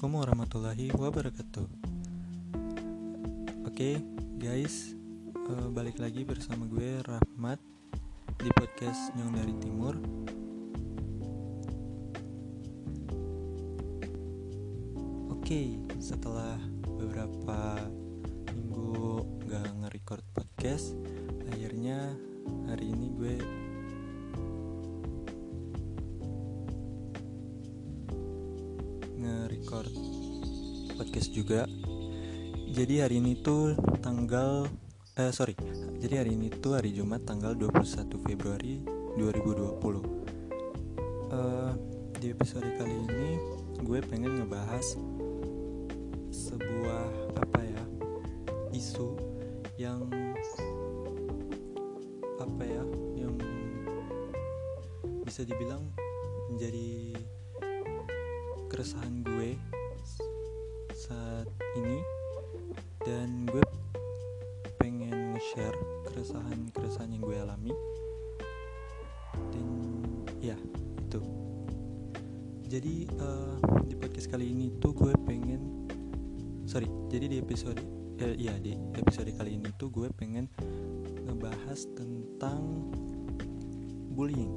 Assalamualaikum warahmatullahi wabarakatuh. Oke, guys, uh, balik lagi bersama gue Rahmat di podcast Nyong dari Timur. Oke, setelah beberapa minggu gak nge-record podcast, akhirnya hari ini gue podcast juga. Jadi hari ini tuh tanggal eh sorry. Jadi hari ini tuh hari Jumat tanggal 21 Februari 2020 uh, eh, di episode kali ini gue pengen ngebahas sebuah apa ya isu yang apa ya yang bisa dibilang saat ini. Dan gue pengen share keresahan-keresahan yang gue alami. Dan ya itu. Jadi uh, di podcast kali ini tuh gue pengen sorry jadi di episode uh, iya di episode kali ini tuh gue pengen ngebahas tentang bullying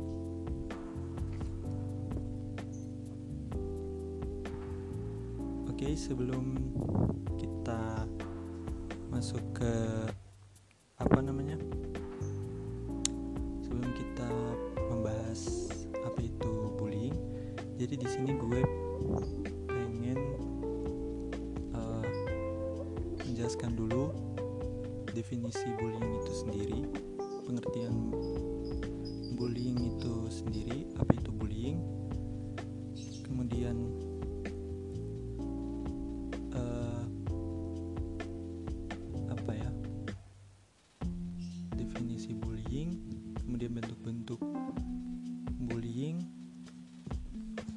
Oke, sebelum kita masuk ke apa namanya?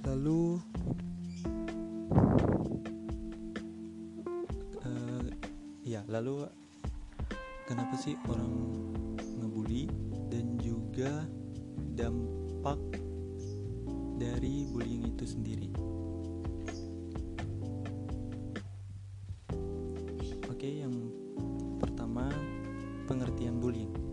Lalu uh, ya lalu kenapa sih orang ngebully dan juga dampak dari bullying itu sendiri? Oke yang pertama pengertian bullying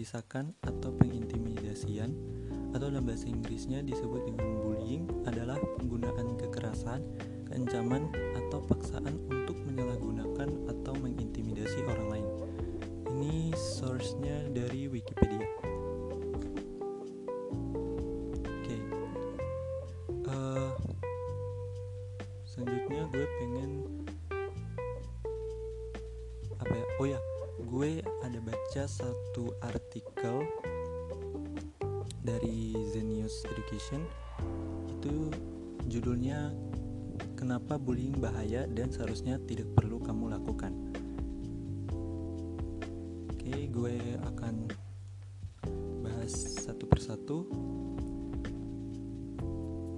perisakan atau pengintimidasian atau dalam bahasa Inggrisnya disebut dengan bullying adalah penggunaan kekerasan, keancaman, atau paksaan untuk menyalahgunakan atau mengintimidasi orang lain. Ini source-nya dari Wikipedia. Oke. Uh, selanjutnya gue pengen apa ya? Oh ya, baca satu artikel dari Zenius Education. Itu judulnya kenapa bullying bahaya dan seharusnya tidak perlu kamu lakukan? Oke gue akan bahas satu persatu.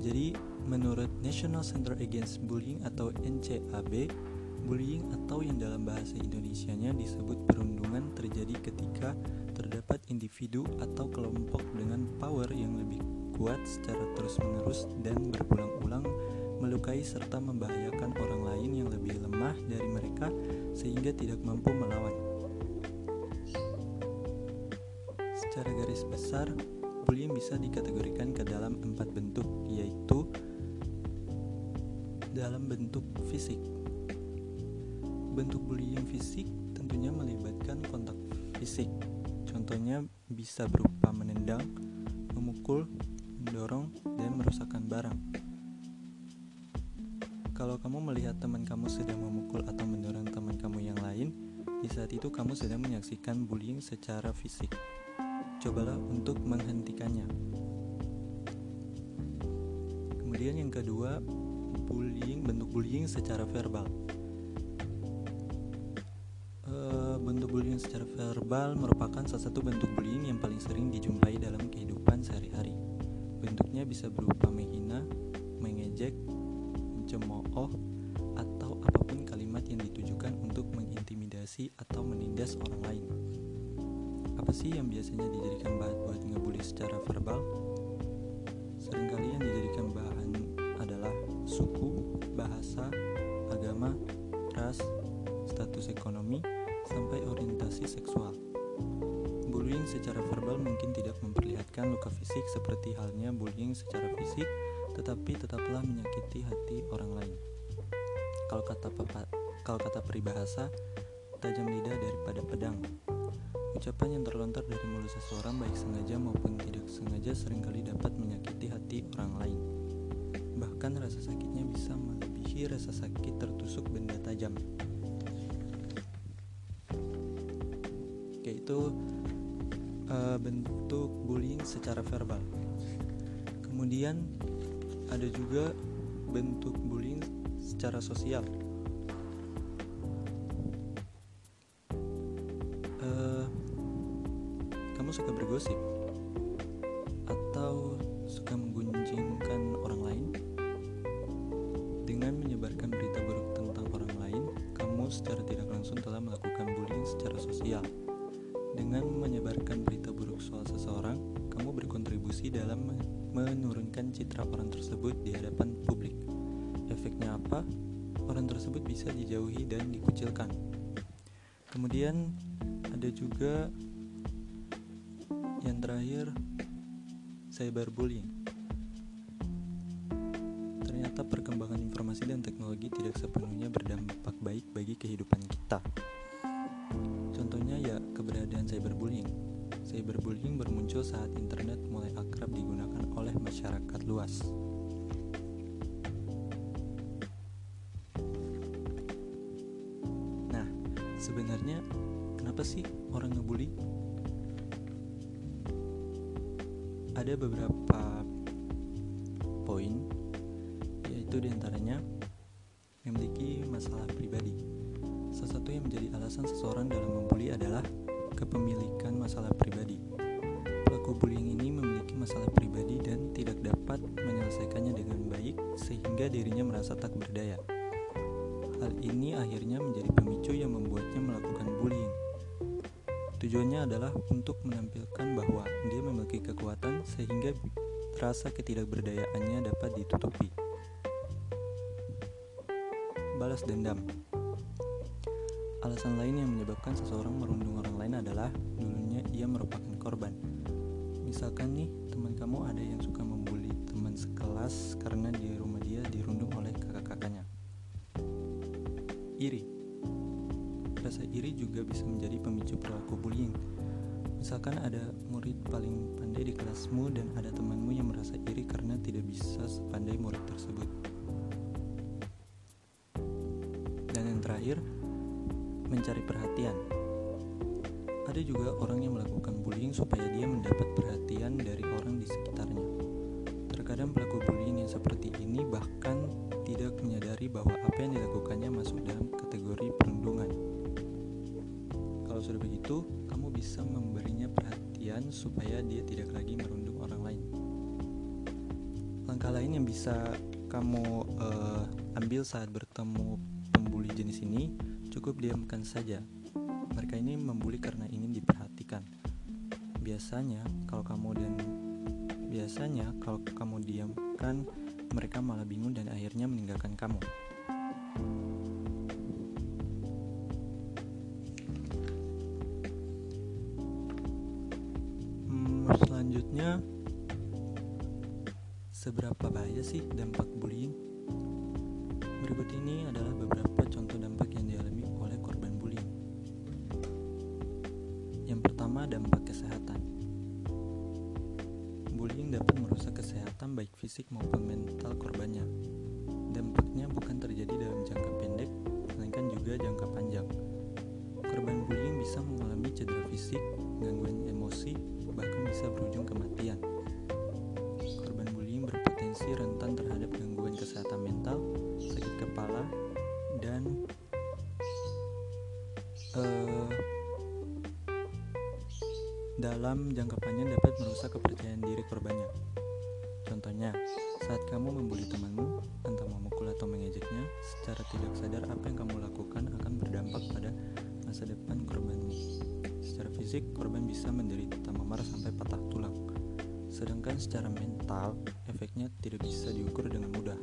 Jadi menurut National Center Against Bullying atau NCAB Bullying atau yang dalam bahasa Indonesianya disebut perundungan terjadi ketika terdapat individu atau kelompok dengan power yang lebih kuat secara terus-menerus dan berulang-ulang melukai serta membahayakan orang lain yang lebih lemah dari mereka sehingga tidak mampu melawan. Secara garis besar, bullying bisa dikategorikan ke dalam empat bentuk, yaitu dalam bentuk fisik, Bentuk bullying fisik tentunya melibatkan kontak fisik. Contohnya bisa berupa menendang, memukul, mendorong, dan merusakkan barang. Kalau kamu melihat teman kamu sedang memukul atau mendorong teman kamu yang lain, di saat itu kamu sedang menyaksikan bullying secara fisik. Cobalah untuk menghentikannya. Kemudian yang kedua, bullying bentuk bullying secara verbal. Secara verbal merupakan salah satu bentuk bullying yang paling sering dijumpai dalam kehidupan sehari-hari. Bentuknya bisa berupa menghina, mengejek, mencemooh, atau apa pun kalimat yang ditujukan untuk mengintimidasi atau menindas orang lain. Apa sih yang biasanya dijadikan bahan buat ngebully secara verbal? Seringkali yang dijadikan bahan adalah suku, bahasa, agama, ras, status ekonomi, orientasi seksual. Bullying secara verbal mungkin tidak memperlihatkan luka fisik seperti halnya bullying secara fisik, tetapi tetaplah menyakiti hati orang lain. Kalau kata kalau kata peribahasa, tajam lidah daripada pedang. Ucapan yang terlontar dari mulut seseorang baik sengaja maupun tidak sengaja sering kali dapat menyakiti hati orang lain. Bahkan rasa sakitnya bisa melebihi rasa sakit tertusuk benda tajam. Yaitu uh, bentuk bullying secara verbal. Kemudian ada juga bentuk bullying secara sosial. suka bergosip terakhir, cyberbullying. Ternyata perkembangan informasi dan teknologi tidak sepenuhnya berdampak baik bagi kehidupan kita. Contohnya ya keberadaan cyberbullying. Cyberbullying bermuncul saat internet mulai akrab digunakan oleh masyarakat luas. Nah, sebenarnya kenapa sih orang ngebully? Ada beberapa poin yaitu di antaranya memiliki masalah pribadi. Salah satu yang menjadi alasan seseorang dalam membuli adalah kepemilikan masalah pribadi. Pelaku bullying ini memiliki masalah pribadi dan tidak dapat menyelesaikannya dengan baik sehingga dirinya merasa tak berdaya. Hal ini akhirnya menjadi pemicu yang membuatnya melakukan bullying. Tujuannya adalah untuk menampilkan bahwa dia memiliki kekuatan sehingga rasa ketidakberdayaannya dapat ditutupi. Balas dendam. Alasan lain yang menyebabkan seseorang merundung orang lain adalah dulunya ia merupakan korban. Misalkan nih, teman kamu ada yang suka membuli teman sekelas karena di rumah dia dirundung oleh kakak-kakaknya. Iri Rasa iri juga bisa menjadi pemicu perilaku bullying. Misalkan ada murid paling pandai di kelasmu dan ada temanmu yang merasa iri karena tidak bisa sepandai murid tersebut. Dan yang terakhir, mencari perhatian. Ada juga orang yang melakukan bullying supaya dia mendapat perhatian dari orang di sekitarnya. Terkadang pelaku bullying yang seperti ini bahkan bisa kamu uh, ambil saat bertemu pembuli jenis ini, cukup diamkan saja. Mereka ini membuli karena ingin diperhatikan. Biasanya, kalau kamu dan biasanya kalau kamu diamkan, mereka malah bingung dan akhirnya meninggalkan kamu. Bahaya sih dampak bullying? Berikut ini adalah beberapa contoh dampak yang dialami oleh korban bullying. Yang pertama, dampak kesehatan. Bullying dapat merusak kesehatan baik fisik maupun mental korbannya. Dampaknya bukan terjadi dalam jangka pendek, melainkan juga jangka panjang. Korban bullying bisa mengalami cedera fisik, gangguan emosi, bahkan bisa berujung kematian. Dalam jangka panjang dapat merusak kepercayaan diri korbannya. Contohnya, saat kamu membuli temanmu, entah memukul atau mengejeknya, secara tidak sadar apa yang kamu lakukan akan berdampak pada masa depan korbanmu secara fisik, korban bisa menderita memar sampai patah tulang. Sedangkan secara mental, efeknya tidak bisa diukur dengan mudah.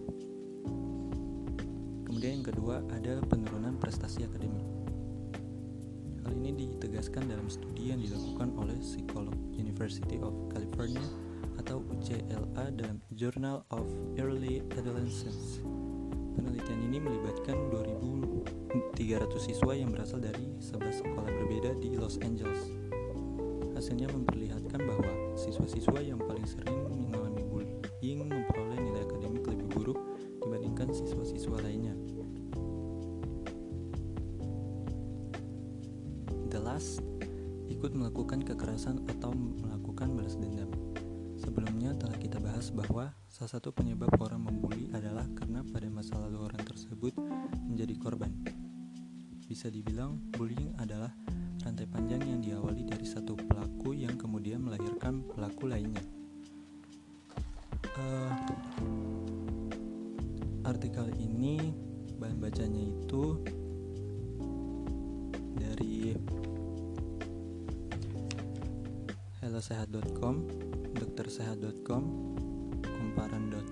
Kemudian yang kedua, ada penurunan prestasi akademik. Ini ditegaskan dalam studi yang dilakukan oleh psikolog University of California atau UCLA dalam Journal of Early Adolescence. Penelitian ini melibatkan 2.300 siswa yang berasal dari 11 sekolah berbeda di Los Angeles. Hasilnya memperlihatkan bahwa siswa-siswa yang paling sering mengalami bullying adalah rantai panjang yang diawali dari satu pelaku yang kemudian melahirkan pelaku lainnya. Uh, artikel ini bahan bacanya itu dari hellosehat.com, doktersehat.com, kumparan.com,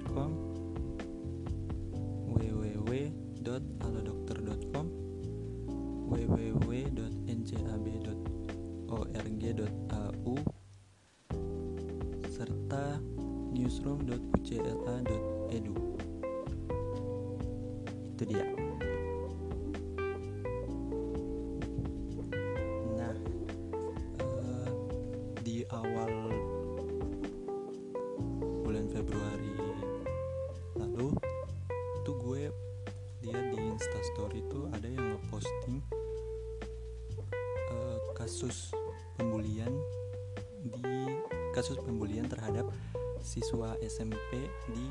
siswa SMP di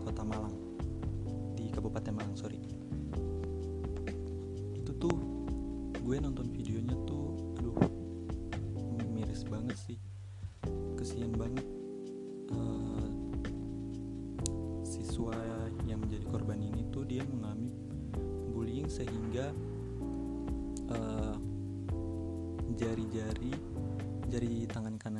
Kota Malang. Di Kabupaten Malang sorry. Itu tuh gue nonton videonya tuh aduh miris banget sih. Kesian banget. Uh, siswa yang menjadi korban ini tuh dia mengalami bullying sehingga uh, jari-jari jari tangan kanannya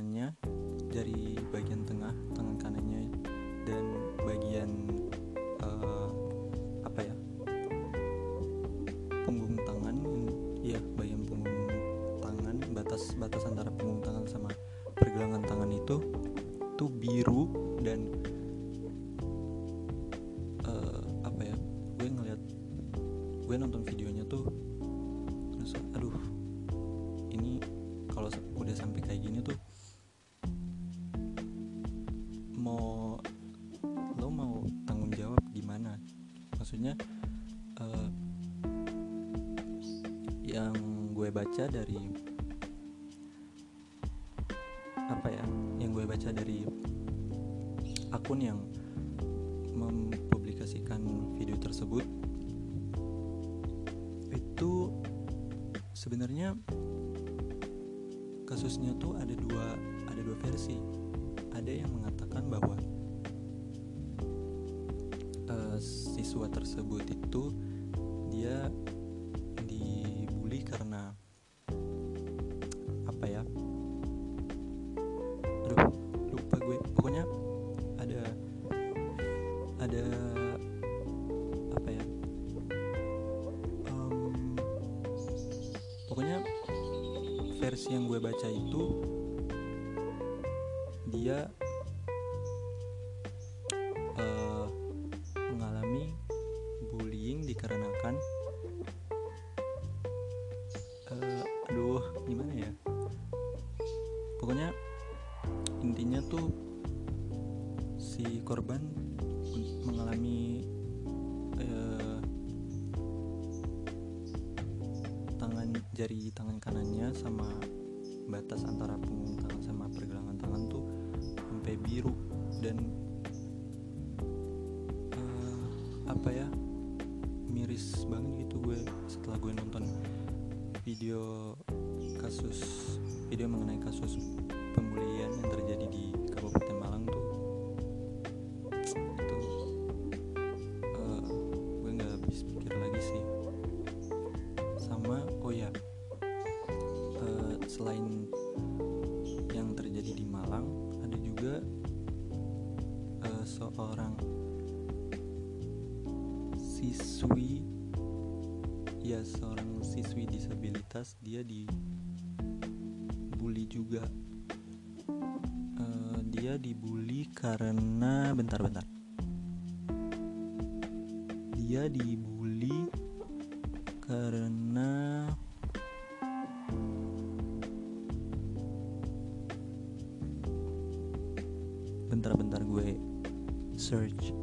gue baca dari apa ya yang gue baca dari akun yang mempublikasikan video tersebut itu sebenarnya kasusnya tuh ada dua ada dua versi. Ada yang mengatakan bahwa uh, siswa tersebut itu dia pokoknya intinya tuh si korban mengalami uh, tangan jari tangan kanannya sama batas antara punggung tangan sama pergelangan tangan tuh sampai biru dan uh, apa ya miris banget gitu gue setelah gue nonton video kasus video mengenai kasus pembulian yang terjadi di Kabupaten Malang tuh itu uh, gue nggak habis pikir lagi sih. Sama oh ya uh, selain yang terjadi di Malang ada juga uh, seorang siswi ya seorang siswi disabilitas dia di juga. Uh, dia dibully karena bentar-bentar dia dibully karena bentar-bentar gue search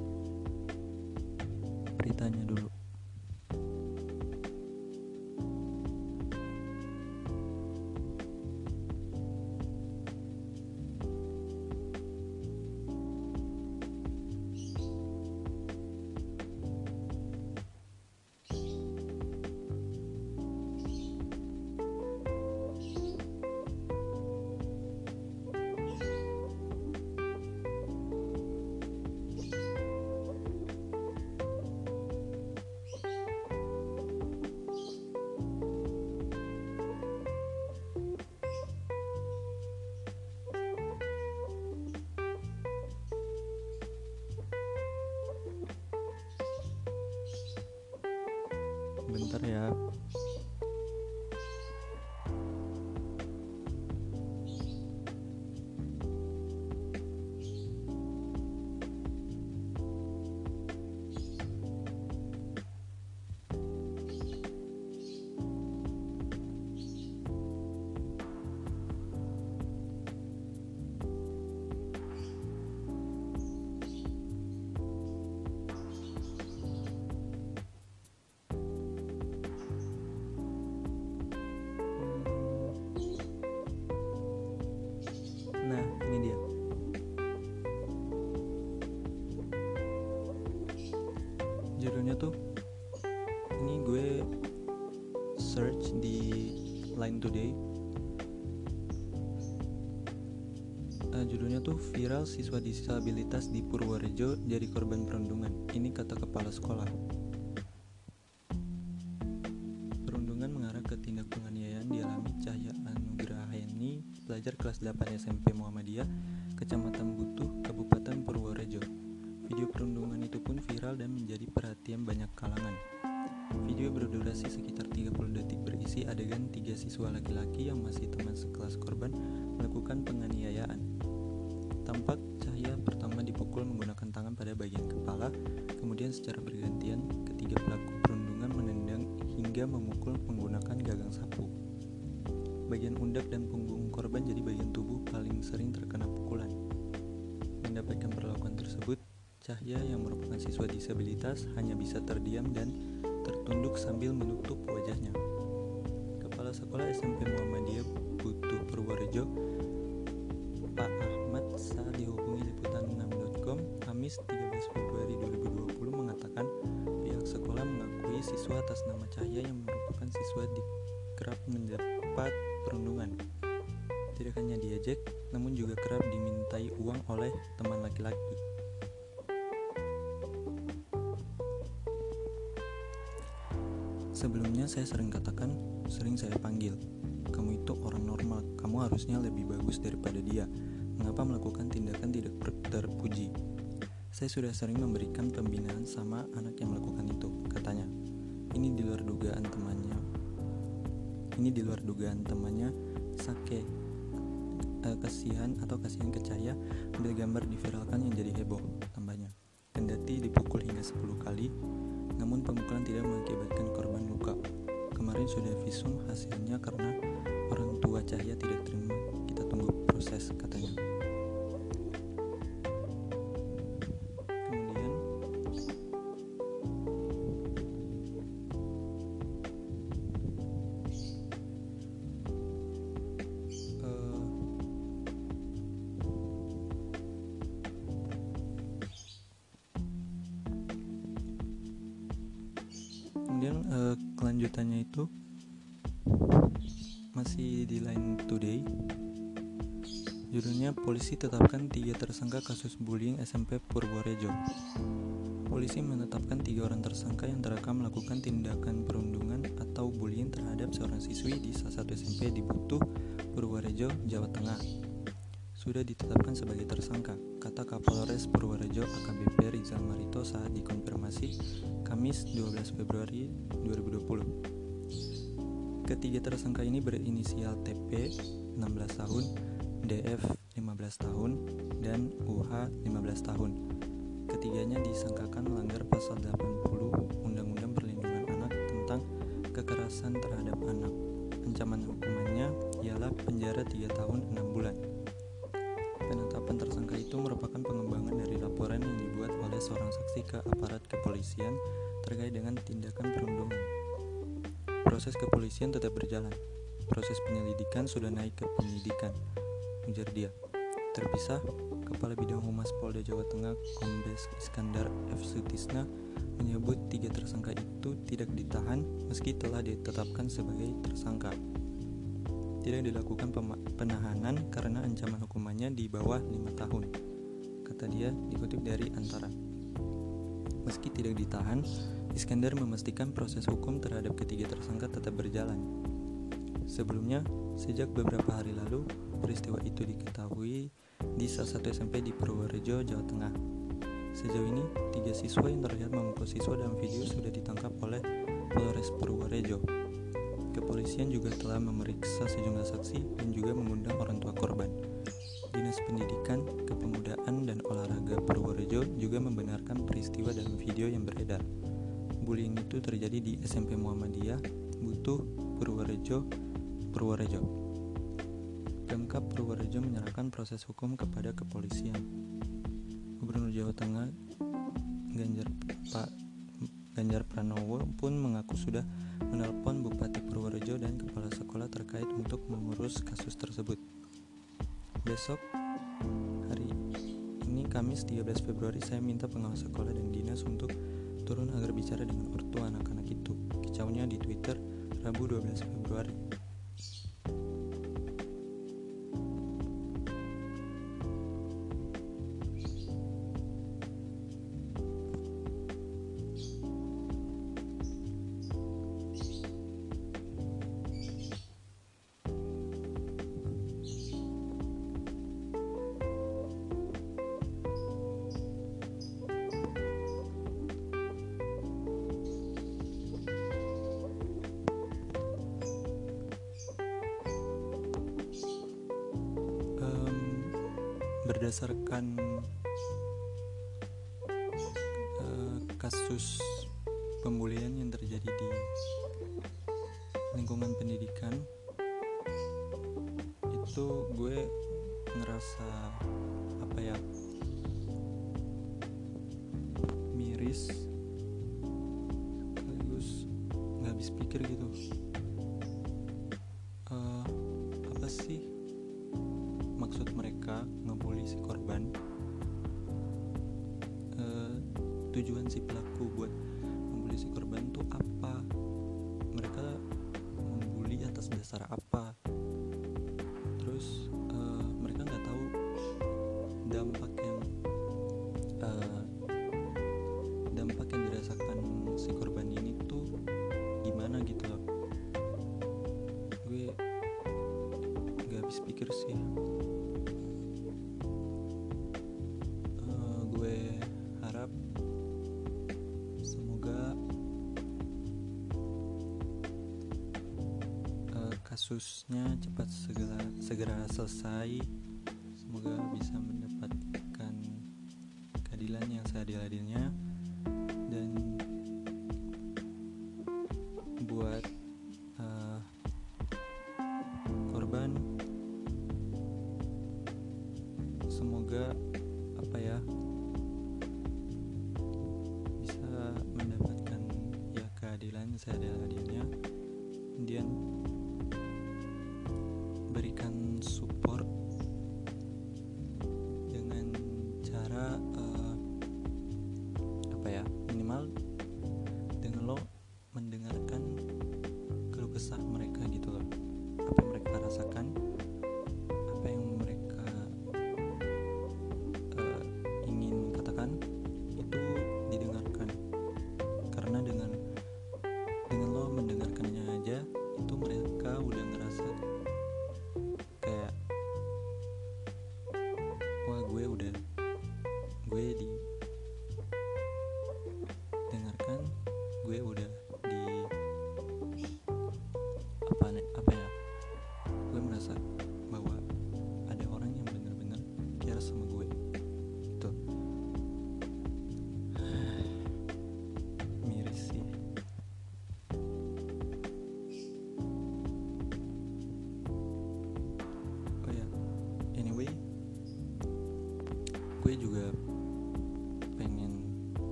Today. Uh, judulnya tuh viral siswa disabilitas di Purworejo jadi korban perundungan. Ini kata kepala sekolah. Perundungan mengarah ke tindak penganiayaan dialami Cahya Anugraheni, pelajar kelas 8 SMP Muhammadiyah, Kecamatan Butuh, Kabupaten Purworejo. Video perundungan itu pun viral dan menjadi perhatian banyak kalangan. Video berdurasi sekitar 30 detik berisi adegan tiga siswa laki-laki yang masih teman sekelas korban melakukan penganiayaan. Tampak Cahya pertama dipukul menggunakan tangan pada bagian kepala, kemudian secara bergantian ketiga pelaku perundungan menendang hingga memukul menggunakan gagang sapu. Bagian undak dan punggung korban jadi bagian tubuh paling sering terkena pukulan. Mendapatkan perlakuan tersebut, Cahya yang merupakan siswa disabilitas hanya bisa terdiam dan tertunduk sambil menutup wajahnya. Kepala Sekolah SMP Muhammadiyah Butuh Purworejo, Sebelumnya saya sering katakan, sering saya panggil, kamu itu orang normal, kamu harusnya lebih bagus daripada dia. Mengapa melakukan tindakan tidak terpuji? Saya sudah sering memberikan pembinaan sama anak yang melakukan itu, katanya. Ini di luar dugaan temannya. Ini di luar dugaan temannya Sake e, kasihan atau kasihan ke Cahaya ambil gambar diviralkan yang jadi heboh tambahnya. Kendati dipukul hingga 10 kali, namun pemukulan tidak mengakibatkan korban luka. Kemarin sudah visum hasilnya karena orang tua Cahaya tidak terima. Kita tunggu proses katanya. Polisi tetapkan tiga tersangka kasus bullying SMP Purworejo polisi menetapkan tiga orang tersangka yang terekam melakukan tindakan perundungan atau bullying terhadap seorang siswi di salah satu SMP di Butuh Purworejo Jawa Tengah sudah ditetapkan sebagai tersangka, kata Kapolres Purworejo AKBP Rizal Marito saat dikonfirmasi Kamis 12 Februari 2020. Ketiga tersangka ini berinisial TP 16 tahun, DF 15 tahun, dan UH 15 tahun. Ketiganya disangkakan melanggar pasal 80 Undang-Undang Perlindungan Anak tentang kekerasan terhadap anak. Ancaman hukumannya ialah penjara 3 tahun 6 bulan. Penetapan tersangka itu merupakan pengembangan dari laporan yang dibuat oleh seorang saksi ke aparat kepolisian terkait dengan tindakan perundungan. Proses kepolisian tetap berjalan. Proses penyelidikan sudah naik ke penyidikan, ujar dia. Terpisah, Kepala Bidang Humas Polda Jawa Tengah Kombes Iskandar F. Sutisna menyebut tiga tersangka itu tidak ditahan meski telah ditetapkan sebagai tersangka tidak dilakukan penahanan karena ancaman hukumannya di bawah lima tahun. Kata dia dikutip dari Antara. Meski tidak ditahan, Iskandar memastikan proses hukum terhadap ketiga tersangka tetap berjalan. Sebelumnya, sejak beberapa hari lalu, peristiwa itu diketahui di salah satu SMP di Purworejo, Jawa Tengah. Sejauh ini, tiga siswa yang terlihat memukul siswa dalam video sudah ditangkap oleh Polres Purworejo. Kepolisian juga telah memeriksa sejumlah saksi dan juga mengundang orang tua korban. Dinas Pendidikan, Kepemudaan, dan Olahraga Purworejo juga membenarkan peristiwa dalam video yang beredar. Bullying itu terjadi di SMP Muhammadiyah, Butuh, Purworejo, Purworejo. Pemkap Purworejo menyerahkan proses hukum kepada kepolisian. Gubernur Jawa Tengah Ganjar Pak Ganjar Pranowo pun mengaku sudah menelpon Bupati Purworejo dan kepala sekolah terkait untuk mengurus kasus tersebut. Besok hari ini Kamis 13 Februari saya minta pengawas sekolah dan dinas untuk turun agar bicara dengan ortu anak-anak itu. Kicaunya di Twitter Rabu 12 Februari. Pikir gitu. Uh, apa sih maksud mereka ngebully si korban? Uh, tujuan si pelaku buat membuli si korban tuh apa? Mereka membuli atas dasar apa kasusnya cepat segera segera selesai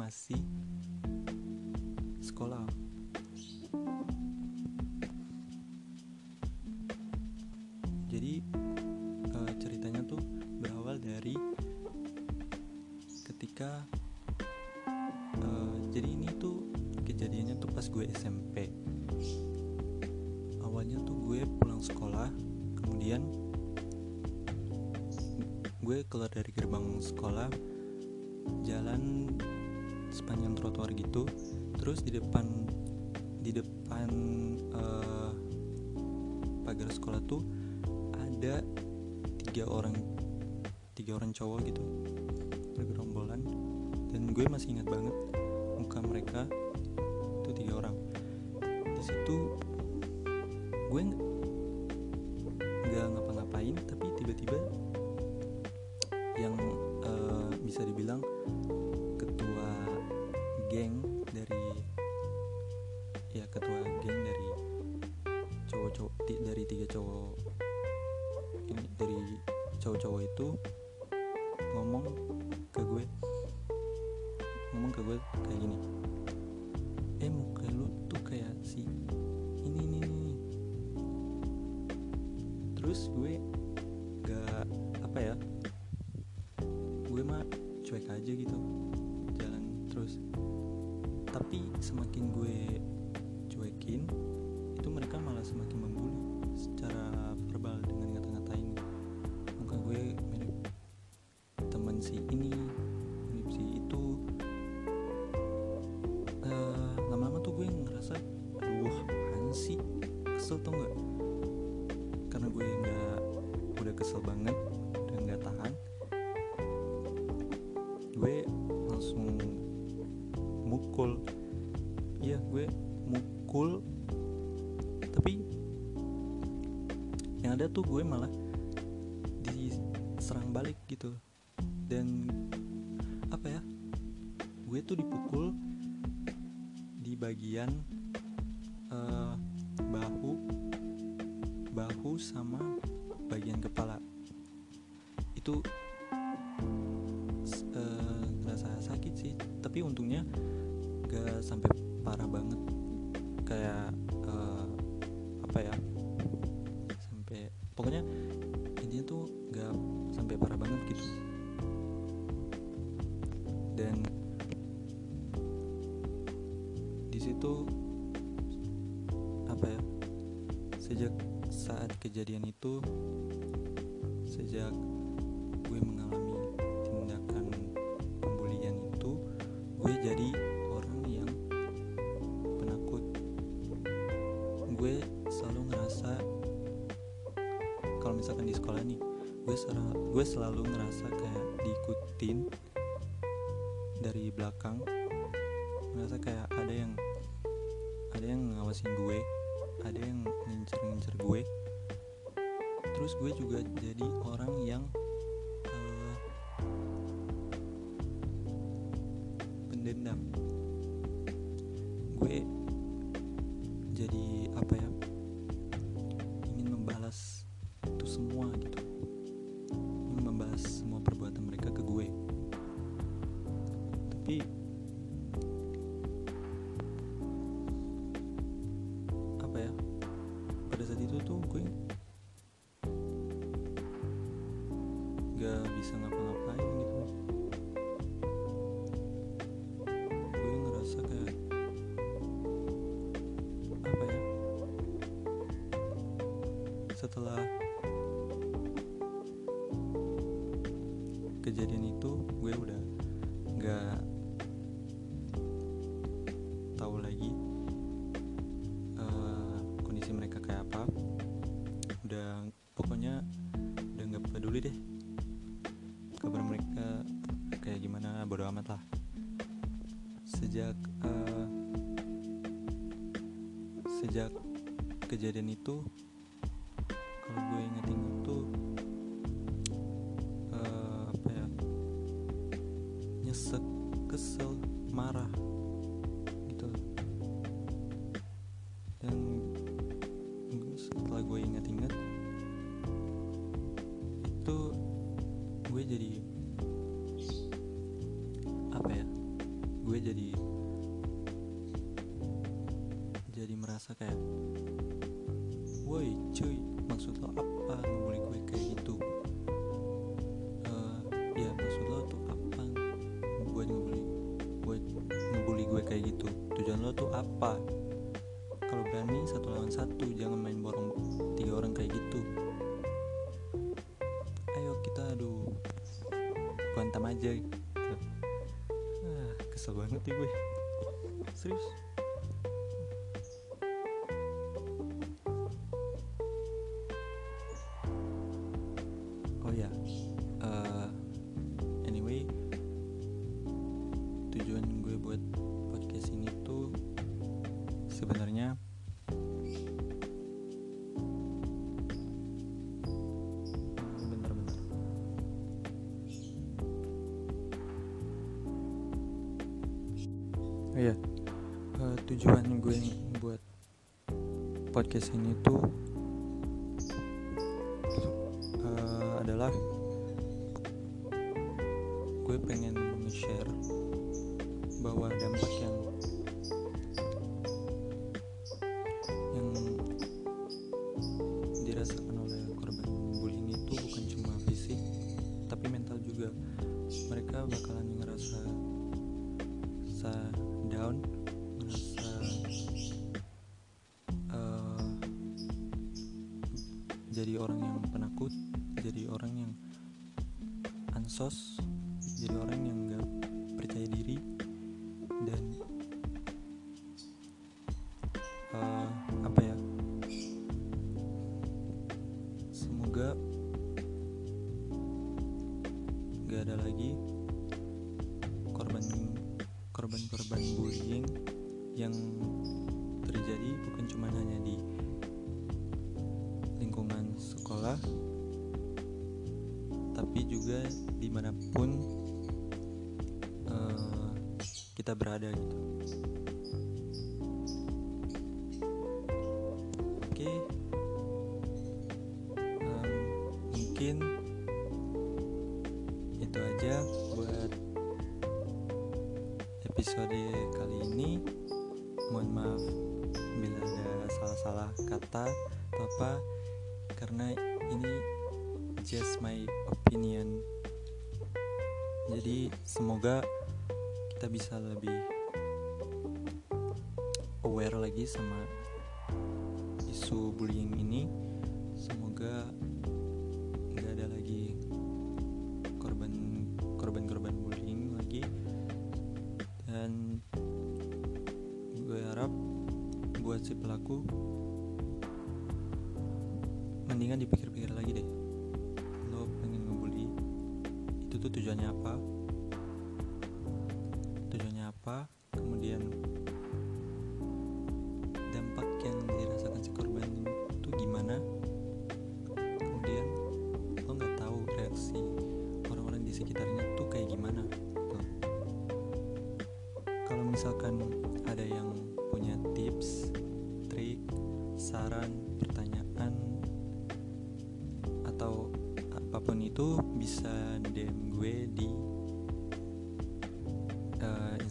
masih sekolah. Jadi eh, ceritanya tuh berawal dari ketika eh, jadi ini tuh kejadiannya tuh pas gue SMP awalnya tuh gue pulang sekolah kemudian gue keluar dari gerbang sekolah jalan sepanjang trotoar gitu terus di depan di depan eh, pagar sekolah tuh ada tiga orang tiga orang cowok gitu bergerombolan dan gue masih ingat banget muka mereka itu tiga orang. Di situ gue terus gue gak apa ya gue mah cuek aja gitu jalan terus. Tapi semakin gue cuekin itu mereka malah semakin membuli secara verbal dengan ngata-ngatain muka gue mirip temen si ini mirip si itu. Eh, lama-lama tuh gue ngerasa aduh apaan kesel tau nggak kesel banget udah nggak tahan. Gue langsung mukul. Iya gue mukul. Tapi yang ada tuh gue malah diserang balik gitu. Dan apa ya? Gue tuh dipukul di bagian itu ngerasa sakit sih. Tapi untungnya gak sampai parah banget. Kayak eh, apa ya sampai pokoknya intinya tuh gak sampai parah banget gitu. Dan di situ apa ya sejak saat kejadian itu gue selalu, ngerasa kayak diikutin dari belakang. Ngerasa kayak ada yang ada yang ngawasin gue ada yang ngincer-ngincer gue. Terus gue juga jadi orang yang eh, pendendam. Gue jadi apa ya kejadian itu gue udah nggak tahu lagi uh, kondisi mereka kayak apa. Udah pokoknya udah nggak peduli deh kabar mereka kayak gimana bodo amat lah. Sejak uh, sejak kejadian itu kesel marah apa? Kalau berani satu lawan satu. Jangan main borong tiga orang kayak gitu. Ayo kita aduh bantam aja. Gitu kesel banget nih gue. Serius. Oh ya sebenarnya. Oh ya uh, tujuan gue buat podcast ini tuh gak ada lagi korban korban korban bullying yang terjadi bukan cuma hanya di lingkungan sekolah tapi juga di mana pun uh, kita berada gitu dan gue harap buat si pelaku mendingan dipikir-pikir lagi deh. Lo pengen ngebully itu tuh tujuannya apa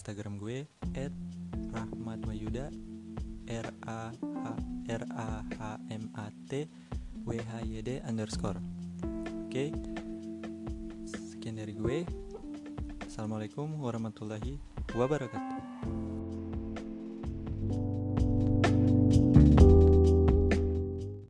Instagram gue @rahmatwayuda R A H R A H M A T W H Y D underscore. Oke, sekian dari gue. Assalamualaikum warahmatullahi wabarakatuh.